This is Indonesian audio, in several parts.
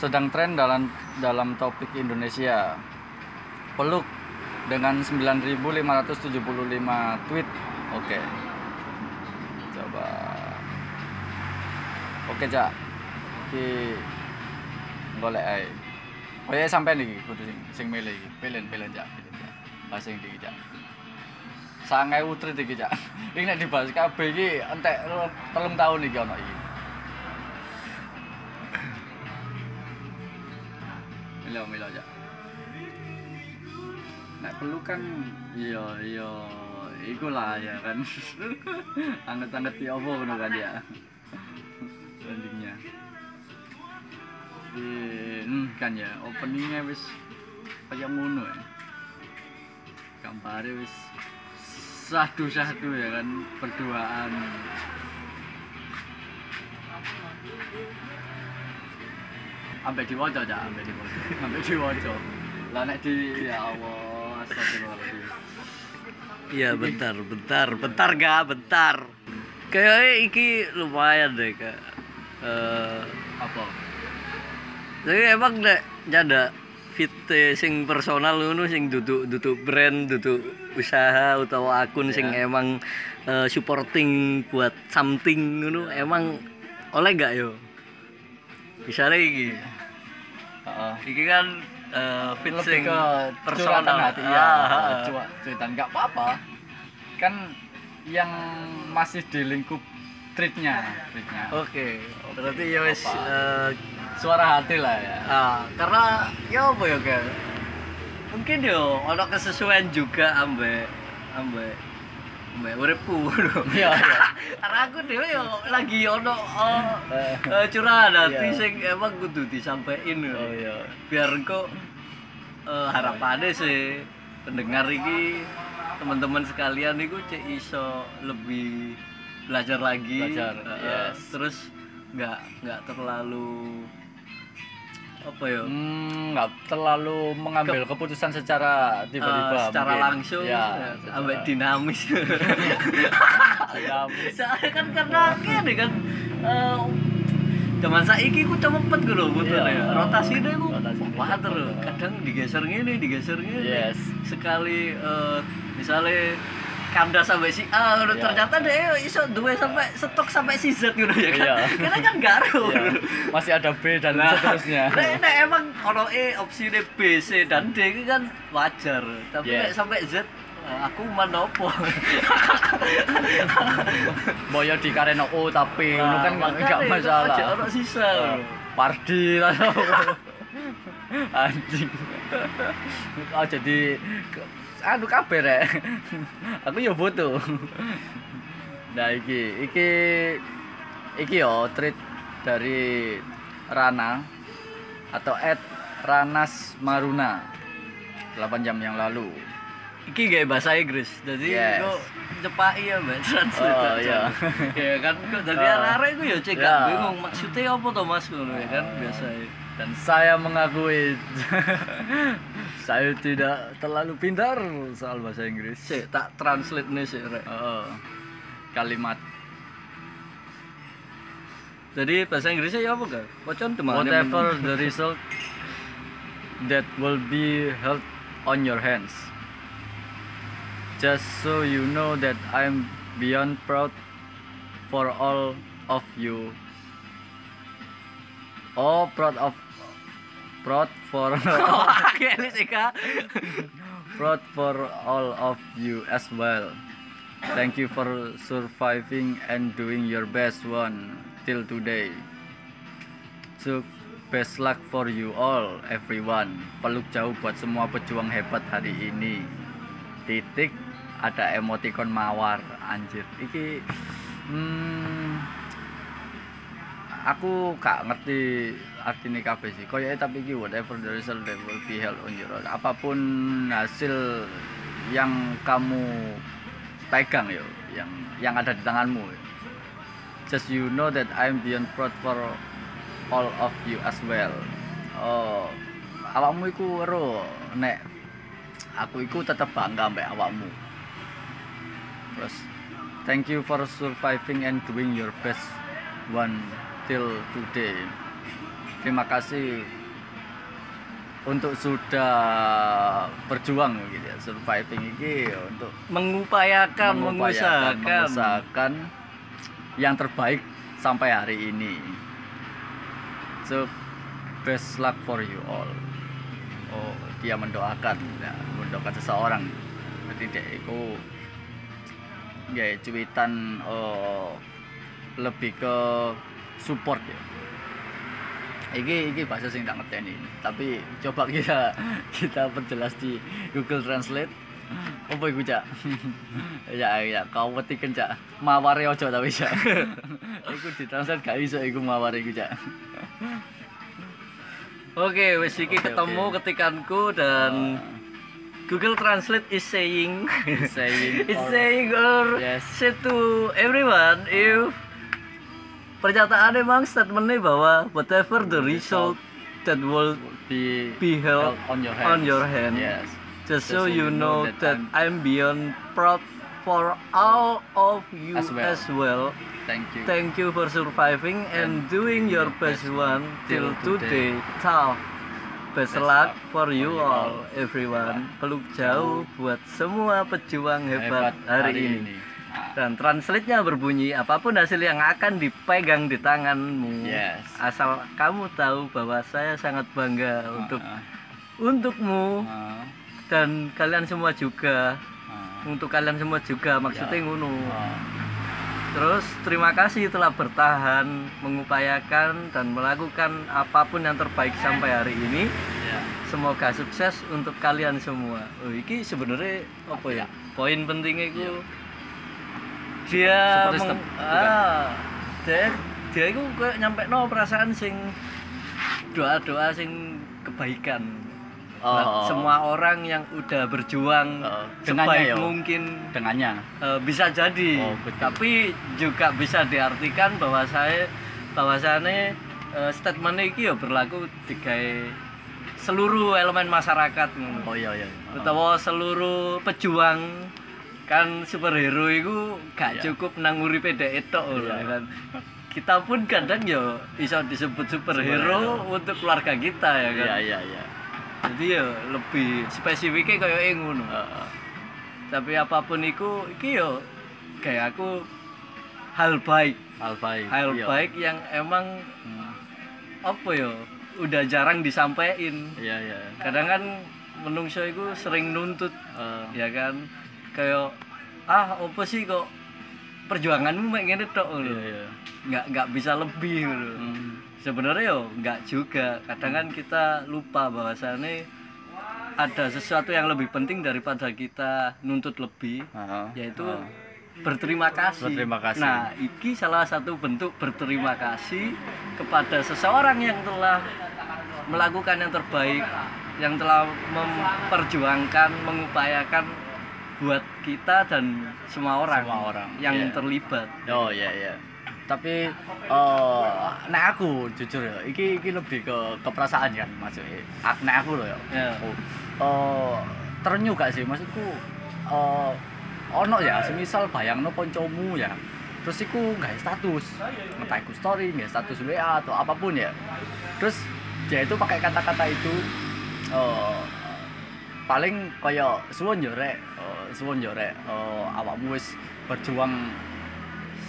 sedang tren dalam dalam topik Indonesia. Peluk dengan 9.575 tweet. Oke. Coba. Oke, Cak. Iki golek ae. Koyo sampean iki kudu sing sing milih iki. Pilih, pilih, Cak. Pilih, Cak. Bahasa yang iki, Cak. Sangai utrit iki, Cak. Iki nek dibahas kabeh iki entek telung tahun iki ono iki. Milo, milo aja. Nek perlu kan iya iya iku lah ya kan. Anget-anget ya apa ngono kan ya. Endingnya. Di hmm, kan ya openingnya wis kayak ngono ya. Gambarnya wis sahdu-sahdu ya kan berduaan. Ambek diwaca aja, ambek diwaca. Ambek diwaca. Lah nek di ya Allah, astagfirullahaladzim. Iya bentar, bentar, bentar gak, bentar. Kayaknya iki lumayan deh kak. Eh, Apa? tapi emang nek nyada fit sing personal ngono sing duduk duduk brand duduk usaha utawa akun sing Ya. emang eh, supporting buat something ngono emang oleh gak yo misalnya iki Heeh. iki kan eh, fit lebih sing ke personal hati ya ah. cua cuitan nggak apa-apa kan yang masih di lingkup treatnya treatnya oke berarti ya wis Apa? eh, suara hati lah ya Ah, karena ya apa ya kan? Mungkin yo ono kesesuaian juga ambek ambek ambek uripku. Iya, iya. Karena aku dhewe yo lagi ono oh, eh, curahan hati Iya. sing emang kudu disampaikan. oh iya Biar kok eh, harapannya sih pendengar iki teman-teman sekalian niku cek iso lebih belajar lagi Belajar, Eh, yes. terus nggak nggak terlalu apa ya Hmm, nggak terlalu mengambil keputusan secara tiba-tiba eh, secara mungkin. langsung ya, ya, ambek dinamis dinamis. soalnya kan karena gini kan eh, zaman saiki ku cepet gue loh betul ya rotasi deh ku ini wah terus kadang digeser gini digeser gini Yes. sekali eh, misalnya kandas sampai si A udah Iya. ternyata deh iso dua sampai stok sampai si Z gitu ya kan Iya. karena kan garu Iya. masih ada B dan Nah, seterusnya nek, nek emang ono E opsi B, C dan D itu kan wajar. Tapi Yes. nek sampai Z aku manopo. Boyo di karena O tapi itu kan nggak nggak Aja masalah ono sisa. Eh, Pardi lah anjing oh jadi anu kabeh rek aku ya butuh nah iki iki iki yo treat dari Rana atau Ed Ranas Maruna 8 jam yang lalu Iki gak bahasa Inggris. Jadi Yes. kok cepai ya, Mbak. Translate. Oh, iya. ya kan kok dari Oh. itu ya cek Ya. gak bingung maksudnya apa to Mas ngono ya kan biasa. dan saya mengakui saya tidak terlalu pintar soal bahasa Inggris Cek tak translate nih sih rek. Oh, kalimat Jadi bahasa Inggrisnya ya apa gak? Pocon teman whatever the result that will be held on your hands. Just so you know that I'm beyond proud for all of you. Oh, proud of proud for kak. proud for all of you as well. Thank you for surviving and doing your best one till today. So best luck for you all everyone. Peluk jauh buat semua pejuang hebat hari ini. Titik ada emoticon mawar anjir. Iki hmm, aku gak ngerti artinya kabeh sih. Koyoke tapi iki whatever the result that will be held on your own. Apa pun hasil yang kamu pegang yo, yang yang ada di tanganmu. yo. Just you know that I'm beyond proud for all of you as well. Oh, awakmu iku ero nek aku iku tetep bangga mbek awakmu. Terus thank you for surviving and doing your best one till today. terima kasih untuk sudah berjuang gitu ya surviving ini untuk mengupayakan, mengupayakan, mengusahakan mengusahakan yang terbaik sampai hari ini. So best luck for you all. Oh, dia mendoakan, ya, mendoakan seseorang. Jadi dia itu ya cuitan oh, lebih ke support ya. Iki iki bahasa sing tak ngerteni. Tapi coba kita kita perjelas di Google Translate. Apa iku, Cak? ya ya kau petiken, Cak. Maware ojo tapi, Cak. iku ditranslate gak iso iku maware iku, Cak. Oke, wis iki Oke, ketemu oke. ketikanku dan Google Translate is saying saying is saying or Yes. say to everyone if pernyataan emang statementnya bahwa whatever the result that will be be held on your hand. on your hand. Yes. just so you know that I'm beyond proud for all of you As well. as well. thank you. Thank you for surviving and doing your best one till today. Ciao. Best Best luck for you all, all. everyone. Peluk jauh buat semua pejuang hebat, hari, ini. Ah, Dan translate-nya berbunyi, apa pun hasil yang akan dipegang di tanganmu, Yes. asal kamu tahu bahwa saya sangat bangga untuk ah, untukmu ah, dan kalian semua juga. ah, Untuk kalian semua juga maksudnya Ya. ngono. ah. Terus terima kasih telah bertahan, mengupayakan dan melakukan apa pun yang terbaik sampai hari ini. Ya. Semoga sukses untuk kalian semua. Oh, ini sebenarnya apa ya? Poin pentingnya itu dia step, bukan? ah, dia dia itu kayak nyampe no perasaan sing doa-doa sing kebaikan. Oh. Buat semua orang yang udah berjuang Oh, dengannya sebaik ya? mungkin Dengannya. Eh, bisa jadi Oh, betul. tapi juga bisa diartikan bahwa saya bahwasannya eh, statement ini ya berlaku tiga seluruh elemen masyarakat. Oh iya iya. utawa seluruh pejuang kan superhero itu gak Iya. cukup nang uripe dhek tok lho, Iya. kan kita pun kadang ya bisa disebut superhero Superhero. untuk keluarga kita ya kan Iya iya iya. jadi ya lebih spesifiknya kayak ngono Heeh. tapi apa pun itu iki yo kayak aku hal baik Hal baik. hal Iya. baik yang emang Hmm. apa yo udah jarang disampaikan Iya iya. kadang kan menungso itu sering nuntut Eh, ya kan kayak ah apa sih kok perjuanganmu mek ngene tok lho Iya iya. nggak nggak bisa lebih lho Hmm. sebenarnya yo nggak juga kadang kan kita lupa bahwasannya ada sesuatu yang lebih penting daripada kita nuntut lebih Heeh. yaitu Heeh. berterima kasih. Berterima kasih. Nah, iki salah satu bentuk berterima kasih kepada seseorang yang telah melakukan yang terbaik, yang telah memperjuangkan, mengupayakan buat kita dan semua orang, Semua orang, yang iya. terlibat. Oh iya iya. Tapi eh nek aku jujur ya, iki iki lebih ke keperasaan kan maksudnya. Ak nek aku loh ya. Ya. Oh, eh terenyuh gak sih maksudku eh ono ya semisal bayangno koncomu ya terus iku nggak status entah iku story nggak status WA atau apa pun ya terus dia itu pakai kata-kata itu eh paling kaya suwon yo rek. Eh, suwon yo rek. Eh, awakmu wis berjuang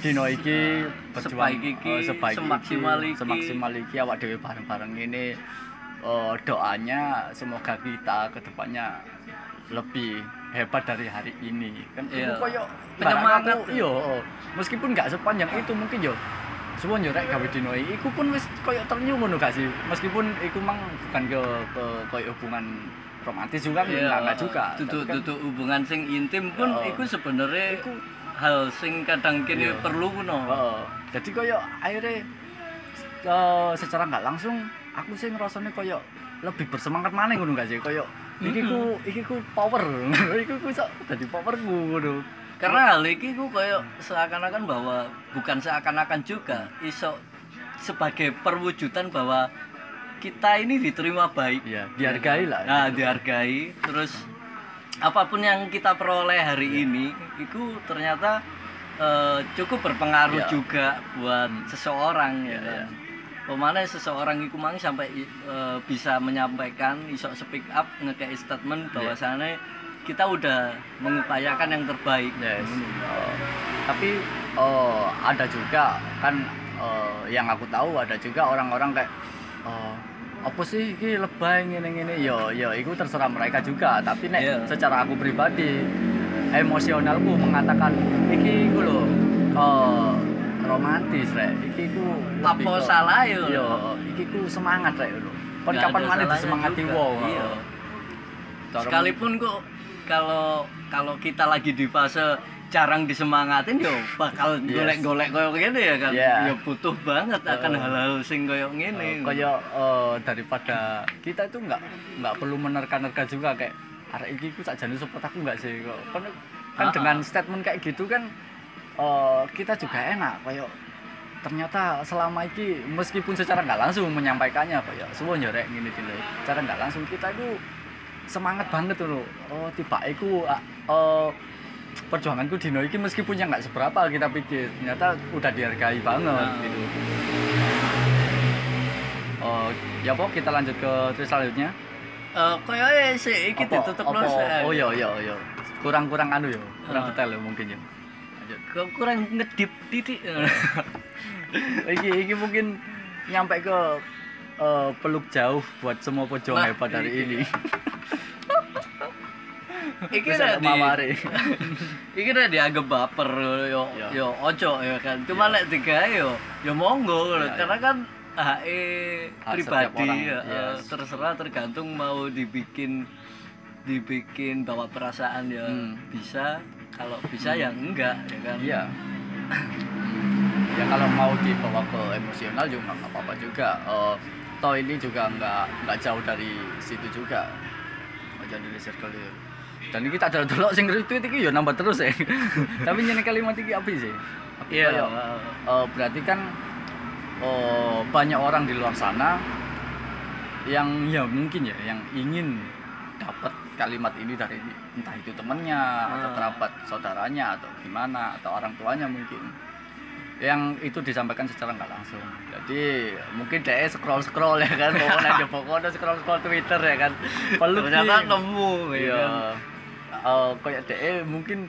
dino iki berjuang Sebaik iki, eh, sebaik semaksimal iki. semaksimal iki awak dhewe bareng-bareng ini eh, doanya semoga kita ke depannya lebih hebat dari hari ini. Kan Iya. itu koyo Penyemangat. barang aku, iya meskipun nggak sepanjang itu mungkin yo suwon yo rek gawe dino iki. Iku pun wis koyo ternyuh ngono gak sih? Meskipun iku mang bukan ke ke koyo hubungan romantis juga Iya, enggak juga Tutu Tapi kan- tutu hubungan sing intim pun Oh. iku sebenarnya Iku- hal sing kadang kini Iya. perlu no. Heeh. jadi koyo akhirnya eh, secara nggak langsung aku sih ngerasanya koyo lebih bersemangat mana ngono gak sih koyo iki ku iki ku power iki ku iso dadi powerku ngono Karena hal ini ku kayak seakan-akan bahwa bukan seakan-akan juga iso sebagai perwujudan bahwa kita ini diterima baik. Iya, dihargai lah. Nah, dihargai. Terus apa pun yang kita peroleh hari ini itu ternyata eh, cukup berpengaruh Iya. juga buat seseorang ya. Iya, kan. iya. pemane seseorang iku mang sampai eh, bisa menyampaikan iso speak up ngekei statement bahwasannya kita udah mengupayakan yang terbaik Yes. Oh, tapi oh, ada juga kan oh, yang aku tahu ada juga orang-orang kayak oh, apa sih ini lebay ngene ngene yo yo itu terserah mereka juga. Tapi nek Iya. secara aku pribadi emosionalku mengatakan iki ku lho oh, romantis rek. Iki ku Apa salah yo? yo iki ku semangat rek lho. Kon kapan mana disemangati wong? Iya. Sekalipun kok kalau kalau kita lagi di fase jarang disemangatin yo bakal Yes. golek-golek koyo gini ya kan. Yeah. ya butuh banget akan Uh, hal-hal sing koyo ngene. Kayak eh, daripada kita itu nggak nggak perlu menerka-nerka juga kayak arek iki ku sakjane support aku nggak sih? Kok kan, kan Ah, dengan statement kayak gitu kan eh, kita juga enak. Kayak ternyata selama ini meskipun secara nggak langsung menyampaikannya kayak semua nyorek gini gini cara nggak langsung kita itu semangat banget tuh loh oh tiba iku ah, eh, perjuanganku dino iki meskipun yang nggak seberapa kita pikir ternyata udah dihargai banget Ah. gitu Oh, ya po kita lanjut ke terus selanjutnya. Eh, koyo sih iki ditutup. Oh iya iya iya. Kurang-kurang anu ya, kurang Ah. detail ya mungkin ya. Lanjut. Kurang ngedip titik Iki iki mungkin nyampe ke eh, peluk jauh buat semua pojok Nah, hebat dari iki. ini. iki udah di mawari. iki udah dianggap baper yo Ya. yo ojo ya kan cuma lek tiga yo yo monggo Ya, karena kan Hak pribadi ya, eh, yes. terserah tergantung mau dibikin dibikin bawa perasaan ya Hmm. bisa kalau bisa ya enggak ya kan Iya. ya kalau mau dibawa ke emosional juga nggak apa-apa juga. Eh, toh ini juga nggak nggak jauh dari situ juga. Aja dari circle itu. Dan ini kita ada dulu sing retweet iki ya nambah terus ya. Tapi nyene kalimat iki apa sih? Iya. kayak, eh, berarti kan eh, banyak orang di luar sana yang ya mungkin ya yang ingin dapat kalimat ini dari entah itu temennya atau Ah. kerabat saudaranya atau gimana atau orang tuanya mungkin. Yang itu disampaikan secara nggak langsung. Jadi mungkin dia scroll scroll ya kan pokoknya dia pokoknya scroll scroll twitter ya kan. Peluk ternyata nemu ya kan? Eh, kayak DE mungkin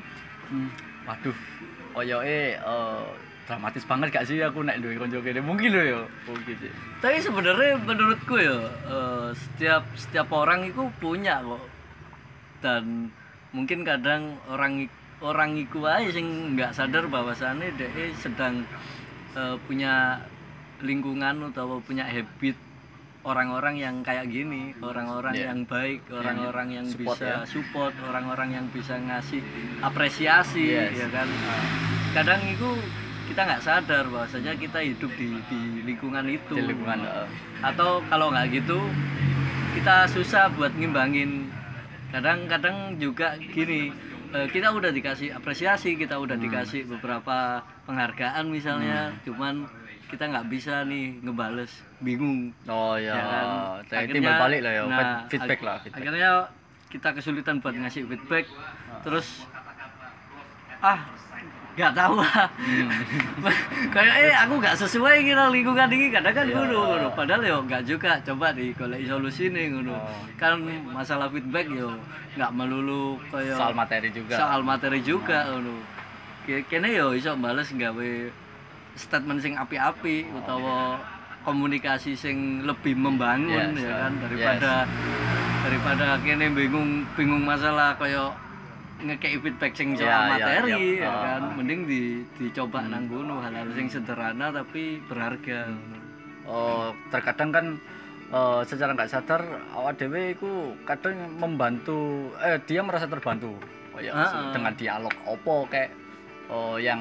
hmm, waduh koyoke eh dramatis banget gak sih aku naik duwe konco kene? Mungkin loh ya mungkin sih. Tapi sebenarnya menurutku ya eh, setiap setiap orang itu punya kok. Dan mungkin kadang orang orang iku aja sing nggak sadar bahwasannya dia sedang eh, punya lingkungan atau punya habit orang-orang yang kayak gini orang-orang Iya. yang baik orang-orang yang, support bisa ya. support orang-orang yang bisa ngasih apresiasi Yes. ya kan kadang itu kita nggak sadar bahwasanya kita hidup di, di lingkungan itu di lingkungan atau kalau nggak gitu kita susah buat ngimbangin kadang-kadang juga gini eh, kita udah dikasih apresiasi kita udah Hmm. dikasih beberapa penghargaan misalnya cuman kita nggak bisa nih ngebales. Bingung. Oh ya, ya kan? Timbal balik lah ya nah, feedback lah feedback. akhirnya kita kesulitan buat ngasih feedback. Terus ah nggak tahu lah Hmm. kayak eh aku nggak sesuai kira lingkungan ini. Kadang kan Iya. ngono ngono. padahal yo nggak juga. Coba di golek solusi nih ngono. Oh. kan masalah feedback yo nggak melulu kayak soal materi juga. soal materi juga ngono. Ki- kene yo iso bales gawe statement sing api-api utawa komunikasi sing lebih membangun Yes, ya uh, kan? Daripada daripada kene bingung bingung masalah kaya ngekei feedback sing soal Ya, ya, materi ya. ya, Uh, kan? Uh. mending di dicoba nang ngono hal-hal sing sederhana tapi berharga. Oh terkadang kan eh, secara nggak sadar awak dewe itu kadang membantu eh dia merasa terbantu. Oh, ya, Ah, ah. dengan dialog opo kayak oh, yang,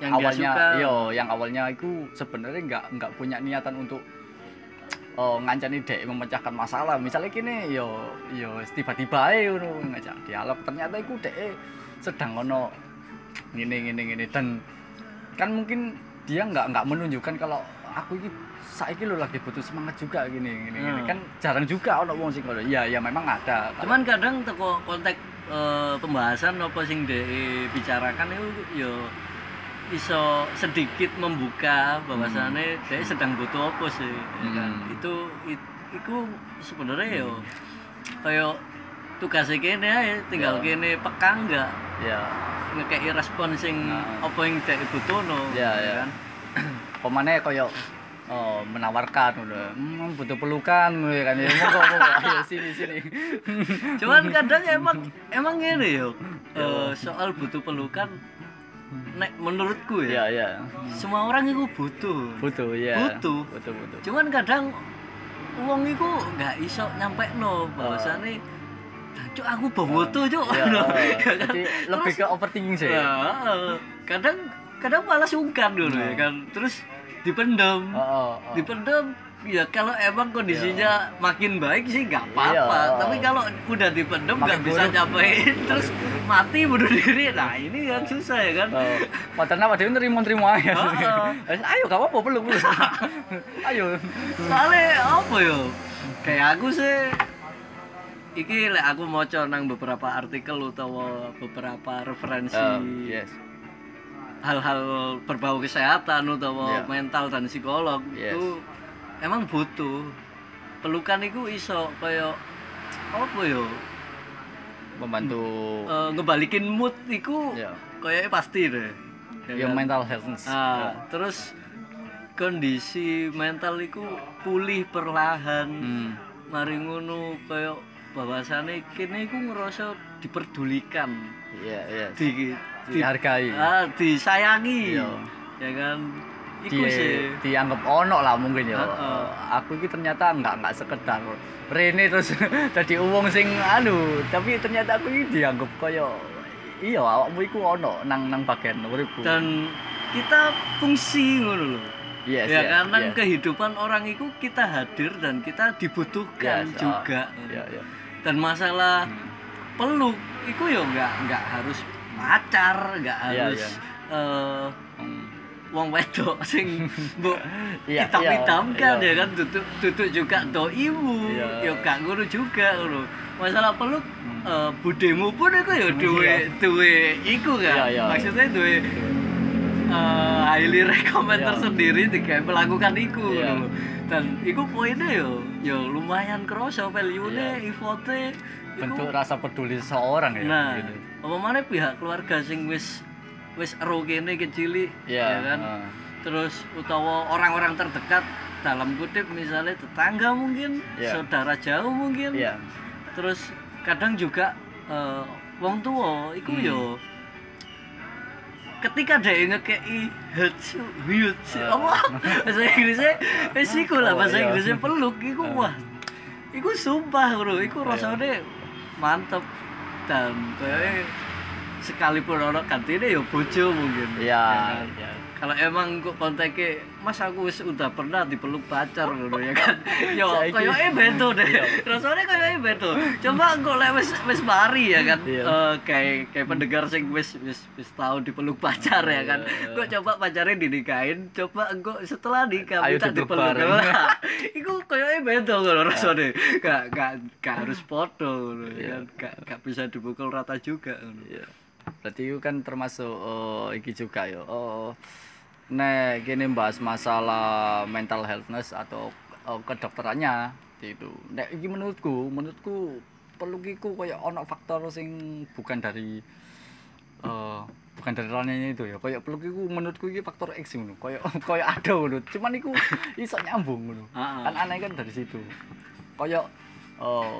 Yang awalnya yo yang awalnya itu sebenarnya nggak nggak punya niatan untuk oh, ngancani dek memecahkan masalah. Misalnya gini yo yo tiba-tiba aja ngono ngajak dialog. Ternyata itu dek sedang ono gini gini gini dan kan mungkin dia nggak nggak menunjukkan kalau aku ini saiki lo lagi butuh semangat juga gini gini, gini. Hmm. kan jarang juga ono wong sing ngono. Ya ya memang ada. Cuman kadang teko konteks eh, pembahasan apa sing de bicarakan itu yo iso sedikit membuka bahwasannya dia sedang butuh apa sih ya kan Hmm. itu it- iku sebenarnya yo kayak tugasnya kene ae tinggal Ya. kene peka enggak ya ngekei respon sing Nah. apa yang dia butuhno Ya, ya. kan pemane koyo oh, menawarkan udah. Hmm, butuh pelukan ngono ya kan. Ya monggo ayo sini sini. Cuman kadang emang emang gini yo. Eh, soal butuh pelukan nek menurutku ya ya ya. semua orang itu butuh. Butuh ya. Butuh. butuh butuh. Cuman kadang uang itu nggak iso nyampe no bahwasannya cuk aku butuh cuk. Ya, No. oh, Ya kan? jadi lebih ke overthinking sih. Ya, kadang kadang malah sungkan dulu ya Nah. kan. Terus dipendem oh, oh, oh. dipendem ya kalau emang kondisinya makin baik sih nggak apa-apa Iya. tapi kalau udah dipendem nggak bisa capain terus mati bunuh diri nah ini kan susah ya kan Oh, padahal apa dia nerima-nerima aja. Oh, oh. Ayo gak apa-apa peluk. Ayo. soalnya apa yo kayak aku sih iki lek aku mau nang beberapa artikel utawa beberapa referensi Oh, yes. Hal-hal berbau kesehatan utawa Iya. mental dan psikolog Yes. itu emang butuh pelukan itu iso kayak apa yo Membantu Eh, ngebalikin mood iku ya. kayaknya pasti deh Ya Yang kan? mental health. Ah, terus kondisi mental iku pulih perlahan Hmm. mari ngono kayak bahwasane kene iku ngerasa diperdulikan Iya, iya. di, di Dihargai. ah, disayangi Iya. ya kan Di, iku sih dianggap ono lah mungkin ya. Heeh. Aku ini ternyata enggak enggak sekedar Rene terus jadi uang sing anu, tapi ternyata aku ini dianggap kaya iya awakmu iku ono nang nang bagian uripku. dan kita fungsi ngono loh yes, ya yes, karena yes. kehidupan orang itu kita hadir dan kita dibutuhkan Yes, ah. juga Iya, iya. dan masalah Hmm. peluk itu ya nggak nggak harus pacar nggak Iya, harus iya. eh, Hmm. wong wedok sing mbok Iya, hitam-hitam kan iya. ya kan tutup tutup juga doimu Iya. ya gak ngono juga ngono masalah peluk eh, budemu pun itu ya duwe duwe iku kan Iya, iya. maksudnya duwe eh, highly recommend Iya. tersendiri jika melakukan iku ngono. dan iku poinnya yo yo lumayan kerasa value-nya Iya. ifote bentuk rasa peduli seseorang ya nah gitu. apa mana pihak keluarga sing wis wis ero kene kecili Iya, ya kan heeh. terus utawa orang-orang terdekat dalam kutip misalnya tetangga mungkin Iya. saudara jauh mungkin Iya. terus kadang juga eh, wong tua iku Hmm. yo ketika dia ngekei hyutsu Eh. apa bahasa Inggrisnya wis iku lah Oh, bahasa iya. Inggrisnya peluk iku Eh. wah iku sumpah bro iku Iya. rasanya mantep dan kayak sekalipun orang kantine ya bojo mungkin Iya, Ya kan? iya. Kalau emang kok kontaknya mas aku udah pernah dipeluk pacar ngono ya kan. Yo koyo e beto deh. Rasanya koyo e beto coba kok lek wis wis mari ya kan. Iya. Eh, kayak kayak pendengar sing wis wis wis tahu dipeluk pacar ya kan. Iya. kok coba pacarnya dinikahin coba engko setelah nikah minta dipeluk. lah iku koyo e beto ngono rasane. Gak gak gak harus foto ngono ya kan. Gak gak bisa dipukul rata juga ngono. Iya. Berarti itu kan termasuk oh, iki juga ya. Oh, nek gini bahas masalah mental healthness atau oh, kedokterannya itu. Nek iki menurutku, menurutku perlu iku kayak ono faktor sing bukan dari eh bukan dari ranahnya itu ya. Kayak perlu iku menurutku iki faktor X ngono. Kayak kayak ada ngono. Cuman iku iso nyambung ngono. Heeh. Kan aneh kan dari situ. Kayak eh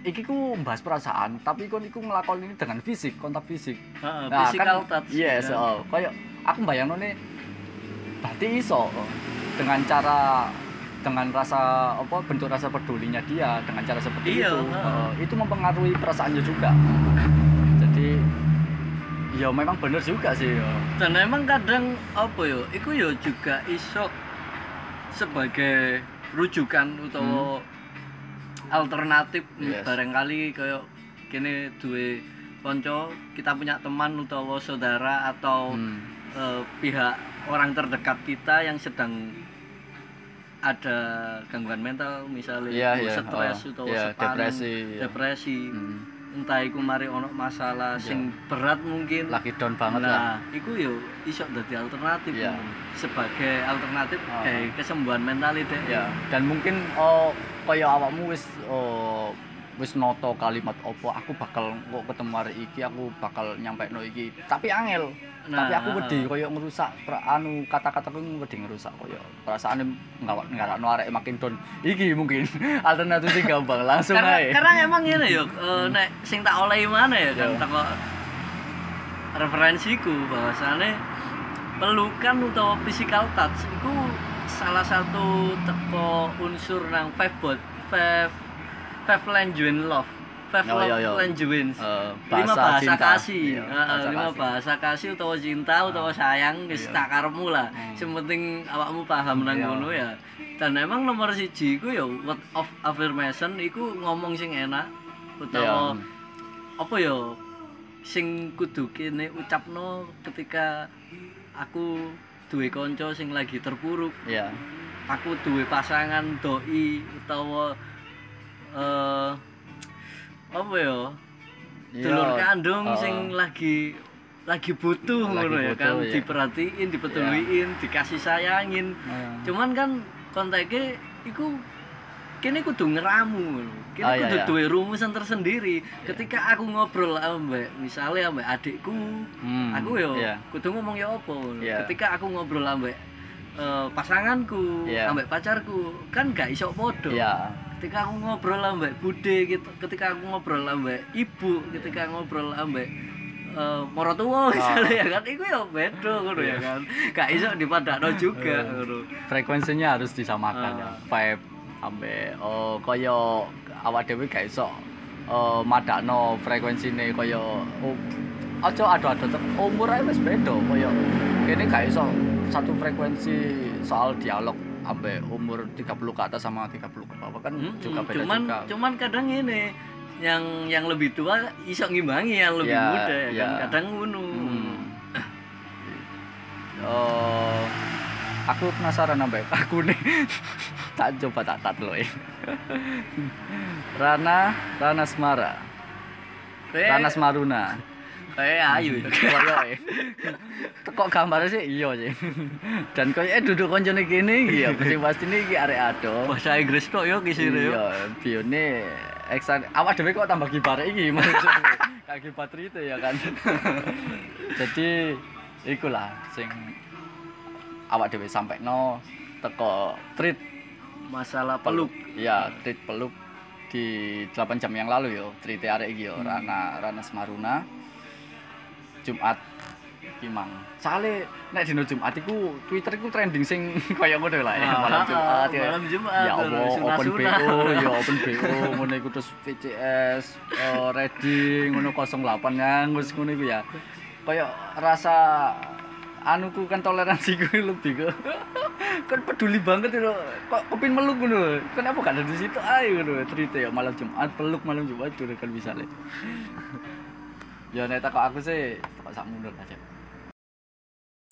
iki ku bahas perasaan, tapi kon iku ngelakoni ini dengan fisik, kontak fisik. Heeh, Nah, physical kan, touch Yes, ya. oh, kayak aku bayangno nih berarti iso dengan cara dengan rasa apa bentuk rasa pedulinya dia dengan cara seperti Iya, itu oh, itu mempengaruhi perasaannya juga jadi ya memang bener juga sih oh. dan emang kadang apa yo iku yo juga iso sebagai rujukan utawa alternatif Yes. barangkali kayak kene duwe konco kita punya teman utawa saudara atau Hmm. Eh, pihak orang terdekat kita yang sedang ada gangguan mental misalnya Iya, itu iya, stres oh, atau iya, sepan, depresi, iya. depresi. Hmm. entah iku mari ono masalah sing berat mungkin lagi down banget lah nah iku yo iso dadi alternatif Iya. sebagai alternatif Oh. kayak kesembuhan mental itu ya dan mungkin oh kaya awakmu wis oh, wis noto kalimat opo aku bakal kok ketemu hari iki aku bakal nyampe no iki. Tapi angel. Nah, tapi aku wedi heeh. koyo ngerusak per- anu kata-kataku wedi ngerusak koyo. Perasaane ngawak ngarakno arek makin down. Iki mungkin alternatif sing gampang langsung karena, ae. karena emang ini ya eh, nek sing tak oleh mana ya kan teko referensiku bahwasane pelukan utawa physical touch itu salah satu teko unsur nang five bot five five language love. Five Oh, iya, love iya. Eh, lima bahasa cinta. kasih. Iya, bahasa lima kasih. bahasa kasih utawa cinta utawa sayang wis tak karepmu lah. Hmm. sing penting awakmu paham nang ngono ya. Dan emang nomor siji iku ya word of affirmation iku ngomong sing enak utawa apa ya sing kudu kene ucapno ketika aku duwe kanca sing lagi terpuruk. Aku duwe pasangan doi utawa eh apa ya Iya. dulur kandung Oh. sing lagi lagi butuh ngono ya kan ya. diperhatiin dipeduliin dikasih sayangin Iya. cuman kan kontaknya iku kene kudu ngeramu Ah, iya, kudu iya. duwe rumusan tersendiri ketika aku ngobrol ambek misalnya ambek adikku Hmm, aku yo iya. kudu ngomong ya apa. Iya. ketika aku ngobrol ambek eh, pasanganku Iya. ambek pacarku kan gak iso podo ya ketika aku ngobrol ambek bude gitu ketika aku ngobrol ambek ibu ketika ngobrol ambek uh, morotuwa misalnya ya kan? Iku ya beda ngono ya kan? Gak iso dipadakno juga ngono. frekuensinya harus disamakan ya. Ah. vibe ambe oh kaya awak dhewe gak iso eh madakno frekuensine kaya oh, aja ado-ado tek umur ae wis beda kaya kene gak iso satu frekuensi soal dialog ambe umur 30 ke atas sama 30 ke bawah kan Mm-mm. juga beda cuman juga cuman kadang ini yang yang lebih tua iso ngimbangi yang lebih Ya, muda ya kan ya. kadang ngono Hmm. Oh, aku penasaran sampai aku nih. tak coba tak tat lo Rana, Rana Semara, Rana Semaruna. Kayak ayu Koyo e. Kok gambarnya sih iya sih. Dan koyo eh duduk koncone kene iki ya, sing pasti iki arek ado. bahasa Inggris tok yo kisine yo Iya, bione eksan awak dhewe kok tambah gibar iki maksudnya. Kayak gibar itu ya kan. Jadi ikulah sing awak dhewe sampai no teko treat masalah peluk ya treat peluk di 8 jam yang lalu yo treat arek iki yo Rana Rana Semaruna Jumat Kimang. Soale nek dino Jumat iku Twitter iku trending sing kaya ngono lah ya Ah, malam Jumat ya. malam Jumat, Ya Allah, open BO, ya open BO ngono iku terus VCS, eh, ready ngono 08 nganggus ngono iku ya. Kaya rasa anuku kan toleransiku lebih ke kan peduli banget itu kok kepin meluk ngono kenapa gak ada di situ ayo ngono cerita ya malam Jumat peluk malam Jumat udah kan bisa le ya nek aku sih tak sak mundur aja